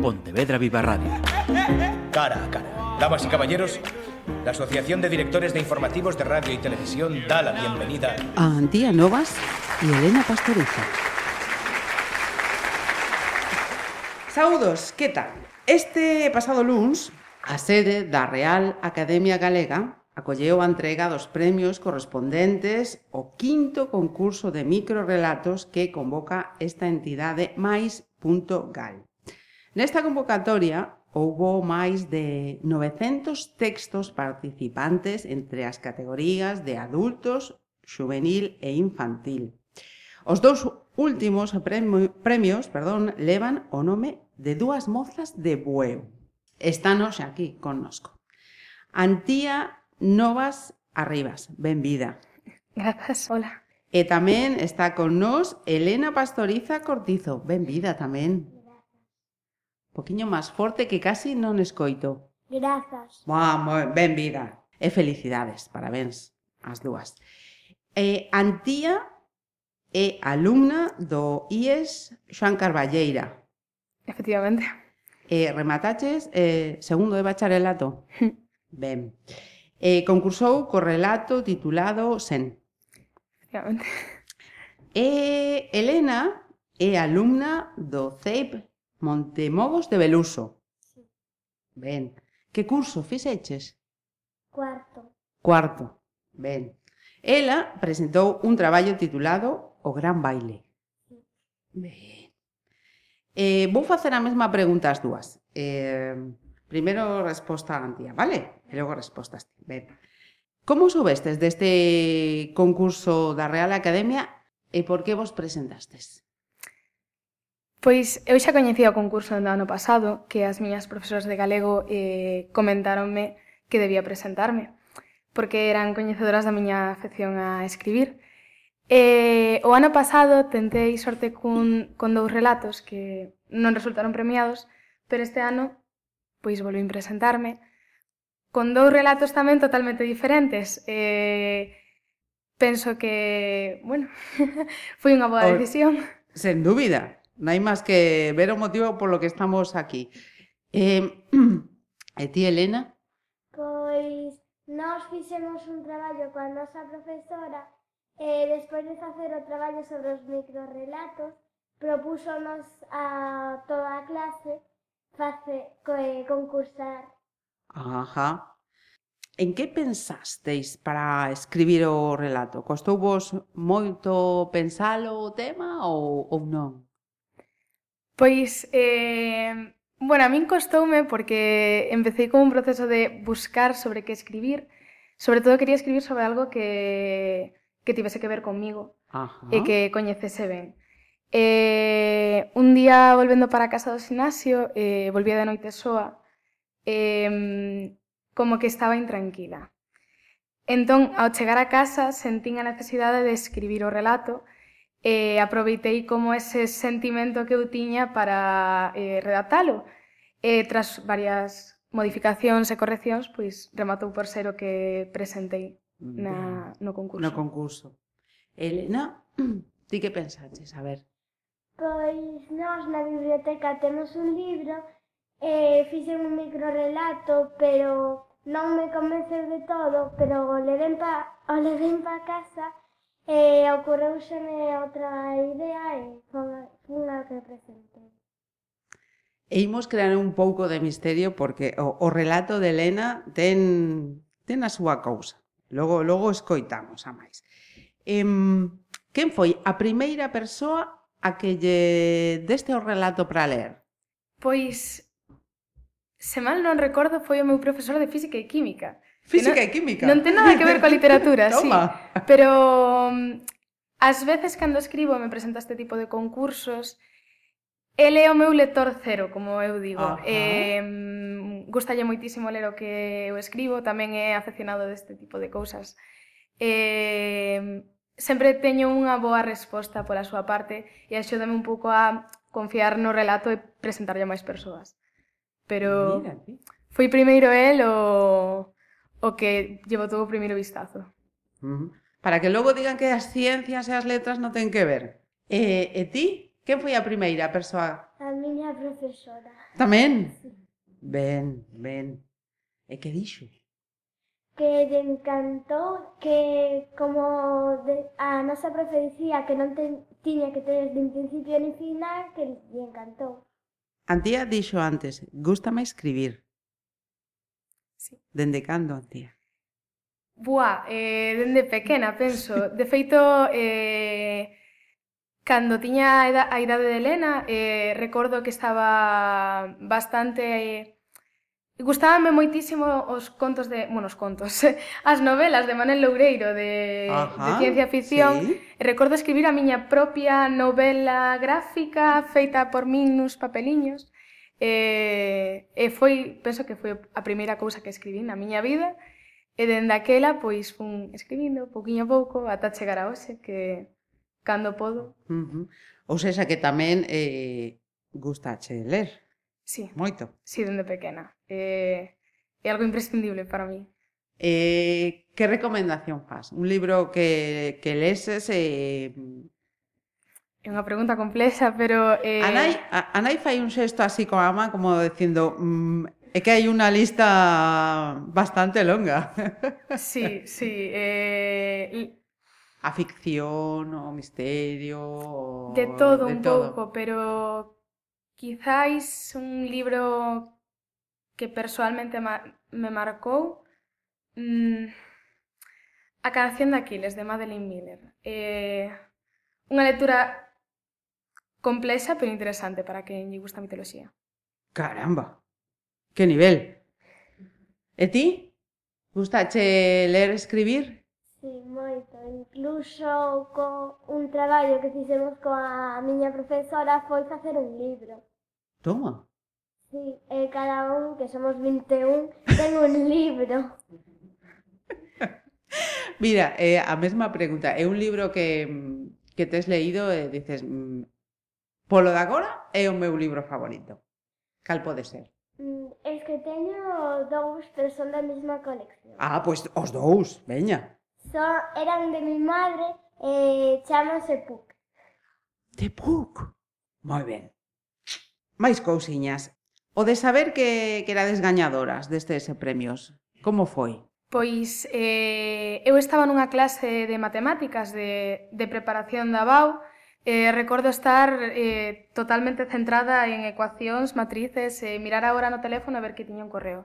Pontevedra Viva Radio. Cara a cara. Damas y caballeros, la Asociación de Directores de Informativos de Radio y Televisión da la bienvenida a Antía Novas y Elena Pastoriza. Saudos, que tal? Este pasado luns, a sede da Real Academia Galega acolleu a entrega dos premios correspondentes ao quinto concurso de microrelatos que convoca esta entidade mais.gal. Nesta convocatoria houbo máis de 900 textos participantes entre as categorías de adultos, juvenil e infantil. Os dous últimos premios perdón, levan o nome de dúas mozas de Bueu. Estános aquí connosco. Antía Novas Arribas, benvida. Grazas, hola. E tamén está con nós Elena Pastoriza Cortizo, benvida tamén poquinho máis forte que casi non escoito. Grazas. Vamos, ben vida. E felicidades, parabéns as dúas. Eh, Antía é alumna do IES Xoan Carballeira. Efectivamente. E eh, remataches eh, segundo de bacharelato. ben. Eh, concursou co relato titulado Sen. Efectivamente. E Elena é alumna do CEIP Montemogos de Beluso. Sí. Ben. Que curso fixeches? Cuarto. Cuarto. Ben. Ela presentou un traballo titulado O Gran Baile. Sí. Ben. Eh, vou facer a mesma pregunta as dúas. Eh, primeiro resposta a Antía, vale? E logo respostas. Ben. Como soubestes deste concurso da Real Academia e por que vos presentastes? Pois eu xa coñecía o concurso do ano pasado que as miñas profesoras de galego eh, comentáronme que debía presentarme porque eran coñecedoras da miña afección a escribir. Eh, o ano pasado tentei sorte cun, con dous relatos que non resultaron premiados, pero este ano pois volvín presentarme con dous relatos tamén totalmente diferentes. Eh, penso que, bueno, foi unha boa decisión. Sen dúbida. Non hai máis que ver o motivo polo que estamos aquí. Eh, e ti, Elena? Pois nós fixemos un traballo coa nosa profesora eh, e despois de facer o traballo sobre os microrelatos propúsonos a toda a clase face, coe, eh, concursar. Ajá. En que pensasteis para escribir o relato? Costou vos moito pensalo o tema ou, ou non? Pois, eh, bueno, a min costoume porque empecé con un proceso de buscar sobre que escribir. Sobre todo quería escribir sobre algo que, que tivese que ver comigo Ajá. e que coñecese ben. Eh, un día, volvendo para casa do gimnasio, eh, volvía de noite soa, eh, como que estaba intranquila. Entón, ao chegar a casa, sentín a necesidade de escribir o relato, Eh, e aproveitei como ese sentimento que eu tiña para eh, redatalo. E tras varias modificacións e correccións, pois rematou por ser o que presentei na, no concurso. No concurso. Elena, ti que pensaches? A ver. Pois nós na biblioteca temos un libro e fixen un microrelato, pero non me convenceu de todo, pero o leven pa, o leven pa casa E ocorreuseme outra idea e foi a que presentei. E imos crear un pouco de misterio porque o, o relato de Elena ten, ten a súa cousa. Logo, logo escoitamos a máis. Em, quen foi a primeira persoa a que lle deste o relato para ler? Pois, se mal non recordo, foi o meu profesor de Física e Química Física non, e química. Non ten nada que ver coa literatura, sí. Pero mm, ás veces cando escribo e me presento a este tipo de concursos, ele é o meu lector cero, como eu digo. Ajá. Eh, gustalle moitísimo ler o que eu escribo, tamén é aficionado deste tipo de cousas. Eh, sempre teño unha boa resposta pola súa parte e axúdame un pouco a confiar no relato e presentarlle a máis persoas. Pero Mira, foi primeiro el o o que llevo todo o primeiro vistazo. Uh -huh. Para que logo digan que as ciencias e as letras non ten que ver. E, e ti? Quen foi a primeira persoa? A miña profesora. Tamén? Sí. Ben, ben. E que dixo? Que lle encantou que como de, a nosa profe dicía que non ten, tiña que ter de principio ni final, que lle encantou. Antía dixo antes, gústame escribir. Sí. Dende cando, tía? Buá, eh, dende pequena, penso. De feito, eh, cando tiña a, a idade de Elena, eh, recordo que estaba bastante... Eh, Gustábanme moitísimo os contos de... Bueno, os contos. As novelas de Manel Loureiro de, Ajá, de ciencia ficción. Sí. Recordo escribir a miña propia novela gráfica feita por min nuns papeliños. E, e foi, penso que foi a primeira cousa que escribí na miña vida, e dende aquela, pois, fun escribindo pouquiño a pouco ata chegar a hoxe, que cando podo. Uh -huh. Ou seja, que tamén eh, gustache ler. Sí. Moito. Sí, dende pequena. Eh, é algo imprescindible para mí. Eh, que recomendación faz? Un libro que, que leses e eh, É unha pregunta complexa, pero... Eh... A, nai, a, a nai fai un xesto así coa má, como dicindo... Mm, é que hai unha lista bastante longa. Sí, sí. Eh... A ficción, o misterio... O... De todo de un todo. pouco, pero quizáis un libro que persoalmente ma me marcou mm, A canción de Aquiles, de Madeleine Miller. Eh, unha lectura Complexa, pero interesante para quen lle gusta a mitoloxía. Caramba! Que nivel! E ti? Gustache ler e escribir? Sí, moito. Incluso co un traballo que fixemos coa miña profesora foi facer un libro. Toma! Sí, e cada un, que somos 21, ten un libro. Mira, eh, a mesma pregunta. É un libro que, que tes leído e eh, dices, mm, Polo de agora é o meu libro favorito. Cal pode ser? Mm, es que teño dous, pero son da mesma colección. Ah, pois pues, os dous, veña. Son, eran de mi madre, eh, chamase Puck. De Puck? Moi ben. Máis cousiñas. O de saber que, que erades gañadoras destes premios, como foi? Pois eh, eu estaba nunha clase de matemáticas de, de preparación da BAU Eh, recordo estar eh, totalmente centrada en ecuacións, matrices, e eh, mirar agora no teléfono a ver que tiña un correo.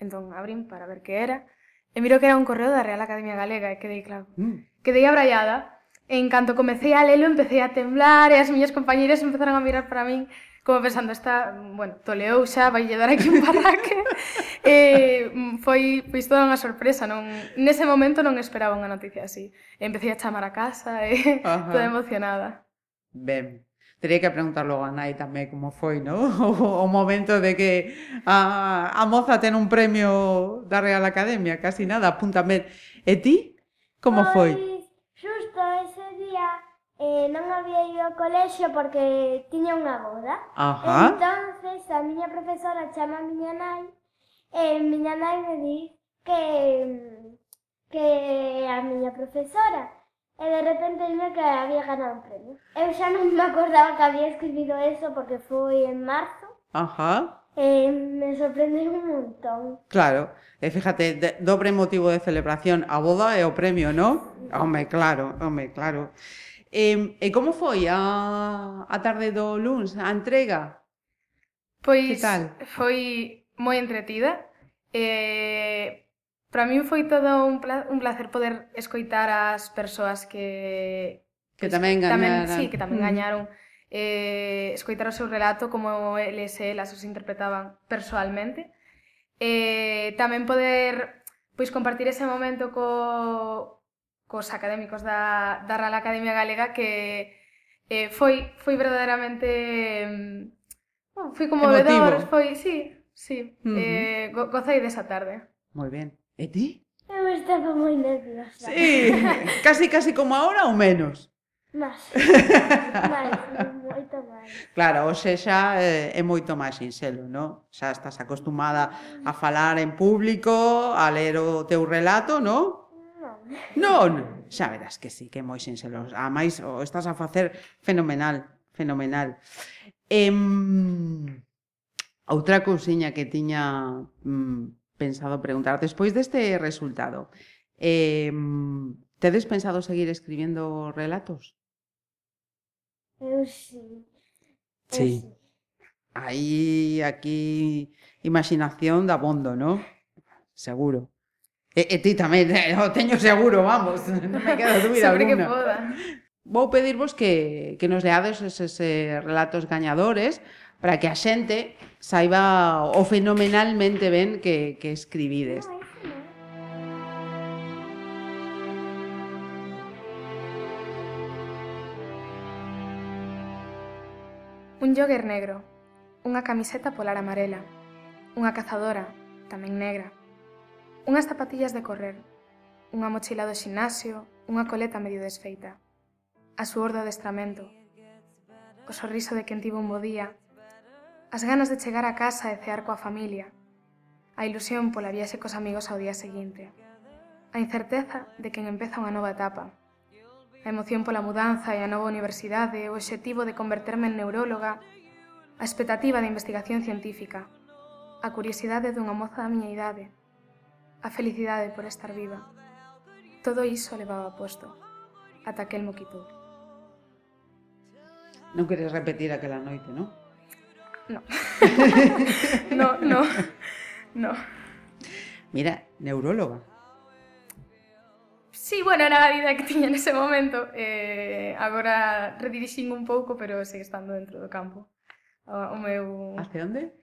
Entón, abrín para ver que era, e miro que era un correo da Real Academia Galega, eh, e quedei, claro, mm. quedei abrallada. En canto comecei a lelo, empecé a temblar, e as miñas compañeiras empezaron a mirar para min, como pensando, está, bueno, toleou xa, vai lle dar aquí un barraque. eh, foi, pois, toda unha sorpresa, non, nese momento non esperaba unha noticia así. Empecé a chamar a casa, e toda emocionada ben, teria que preguntar logo a nai tamén como foi, no? O, o momento de que a, a moza ten un premio da Real Academia, casi nada, apúntame. E ti? Como pois, foi? Xusto ese día eh, non había ido ao colexio porque tiña unha boda. Ajá. Entonces a miña profesora chama a miña nai e miña nai me di que que a miña profesora e de repente dime que había ganado un premio. Eh, Eu xa non me acordaba que había escribido eso porque foi en marzo. Ajá. Eh, me sorprendeu un montón. Claro, e fíjate, de, dobre motivo de celebración, a boda e o premio, non? Home, claro, home, claro. E, e como foi a, a tarde do luns, a entrega? Pois que tal? foi moi entretida. Eh, Para min foi todo un placer, un placer poder escoitar as persoas que que tamén gañaran. Tamén, sí, que tamén mm. gañaron. Eh, escoitar o seu relato como eles e elas os interpretaban persoalmente. Eh, tamén poder pois compartir ese momento co cos académicos da, da Real Academia Galega que eh, foi foi verdadeiramente bueno, mm, foi conmovedor, Emotivo. foi, sí, sí. Uh -huh. eh, go, gozei desa tarde. Moi ben. E ti? Eu estaba moi nerviosa. Sí, casi, casi como ahora ou menos? Más. máis, moito máis. Claro, hoxe xa eh, é moito máis sinxelo, non? Xa estás acostumada a falar en público, a ler o teu relato, non? Non. Non, xa verás que sí, que é moi sinxelo. A máis, o estás a facer fenomenal, fenomenal. Em, outra cousiña que tiña mm, pensado preguntar, despois deste resultado, eh, tedes pensado seguir escribindo relatos? Eu sí. Eu sí. Aí, aquí, imaginación da bondo, ¿no? Seguro. E, e ti tamén, eh, o teño seguro, vamos, non me queda dúbida Sempre alguna. que poda. Vou pedirvos que, que nos leades eses eh, relatos gañadores, para que a xente saiba o fenomenalmente ben que, que escribides. Un jogger negro, unha camiseta polar amarela, unha cazadora, tamén negra, unhas zapatillas de correr, unha mochila do xinasio, unha coleta medio desfeita, a suor do adestramento, o sorriso de quen tivo un bo día as ganas de chegar a casa e cear coa familia, a ilusión pola viaxe cos amigos ao día seguinte, a incerteza de quen empeza unha nova etapa, a emoción pola mudanza e a nova universidade, o obxectivo de converterme en neuróloga, a expectativa de investigación científica, a curiosidade dunha moza da miña idade, a felicidade por estar viva. Todo iso levaba posto, ata aquel moquitud. Non queres repetir aquela noite, non? no. no, no, no. Mira, neuróloga. Sí, bueno, era a vida que tiña nese momento. Eh, agora redirixín un pouco, pero segue estando dentro do campo. O, o meu... Hace onde?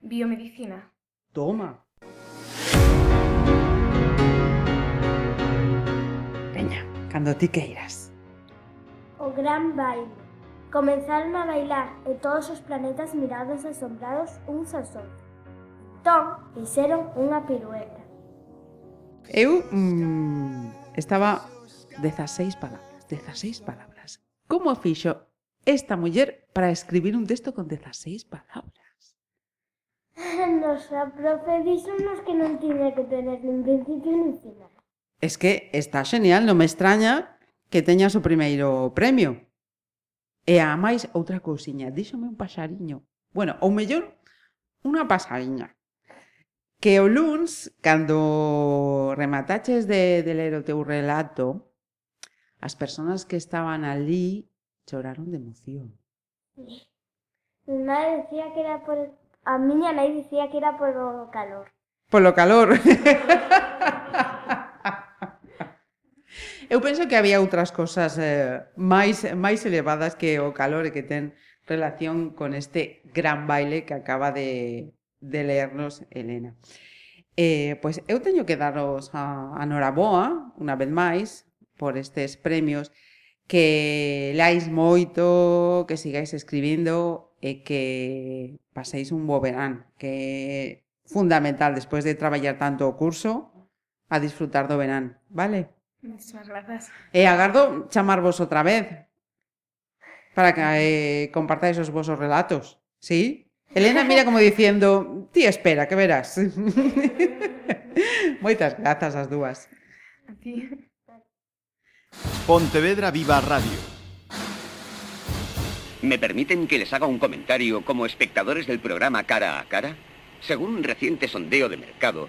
Biomedicina. Toma. Veña, cando ti queiras. O gran baile. Comenzaron a bailar e todos os planetas mirados asombrados uns aos outros. Entón, fixeron unha pirueta. Eu mm, estaba 16 palabras, 16 palabras. Como fixo esta muller para escribir un texto con 16 palabras? Nosa profe dixonos que non tiña que tener nin principio nin final. Es que está genial, non me extraña que teñas o primeiro premio. E a máis outra cousiña, díxome un paxariño. Bueno, ou mellor, unha pasariña. Que o luns, cando remataches de, de ler o teu relato, as persoas que estaban ali choraron de emoción. Mi nai decía que era por... A miña nai dicía que era por o calor. Polo calor. Eu penso que había outras cosas eh, máis máis elevadas que o calor e que ten relación con este gran baile que acaba de, de leernos Elena. Eh, pois eu teño que daros a, a Nora Boa, unha vez máis, por estes premios, que leáis moito, que sigáis escribindo e que paséis un bo verán, que é fundamental despois de traballar tanto o curso, a disfrutar do verán, vale? Muchas grazas. E eh, agardo chamarvos outra vez para que eh, compartáis os vosos relatos, sí? Elena mira como diciendo, ti espera, que verás. Moitas grazas as dúas. A ti. Pontevedra Viva Radio. ¿Me permiten que les haga un comentario como espectadores del programa Cara a Cara? Según un reciente sondeo de mercado,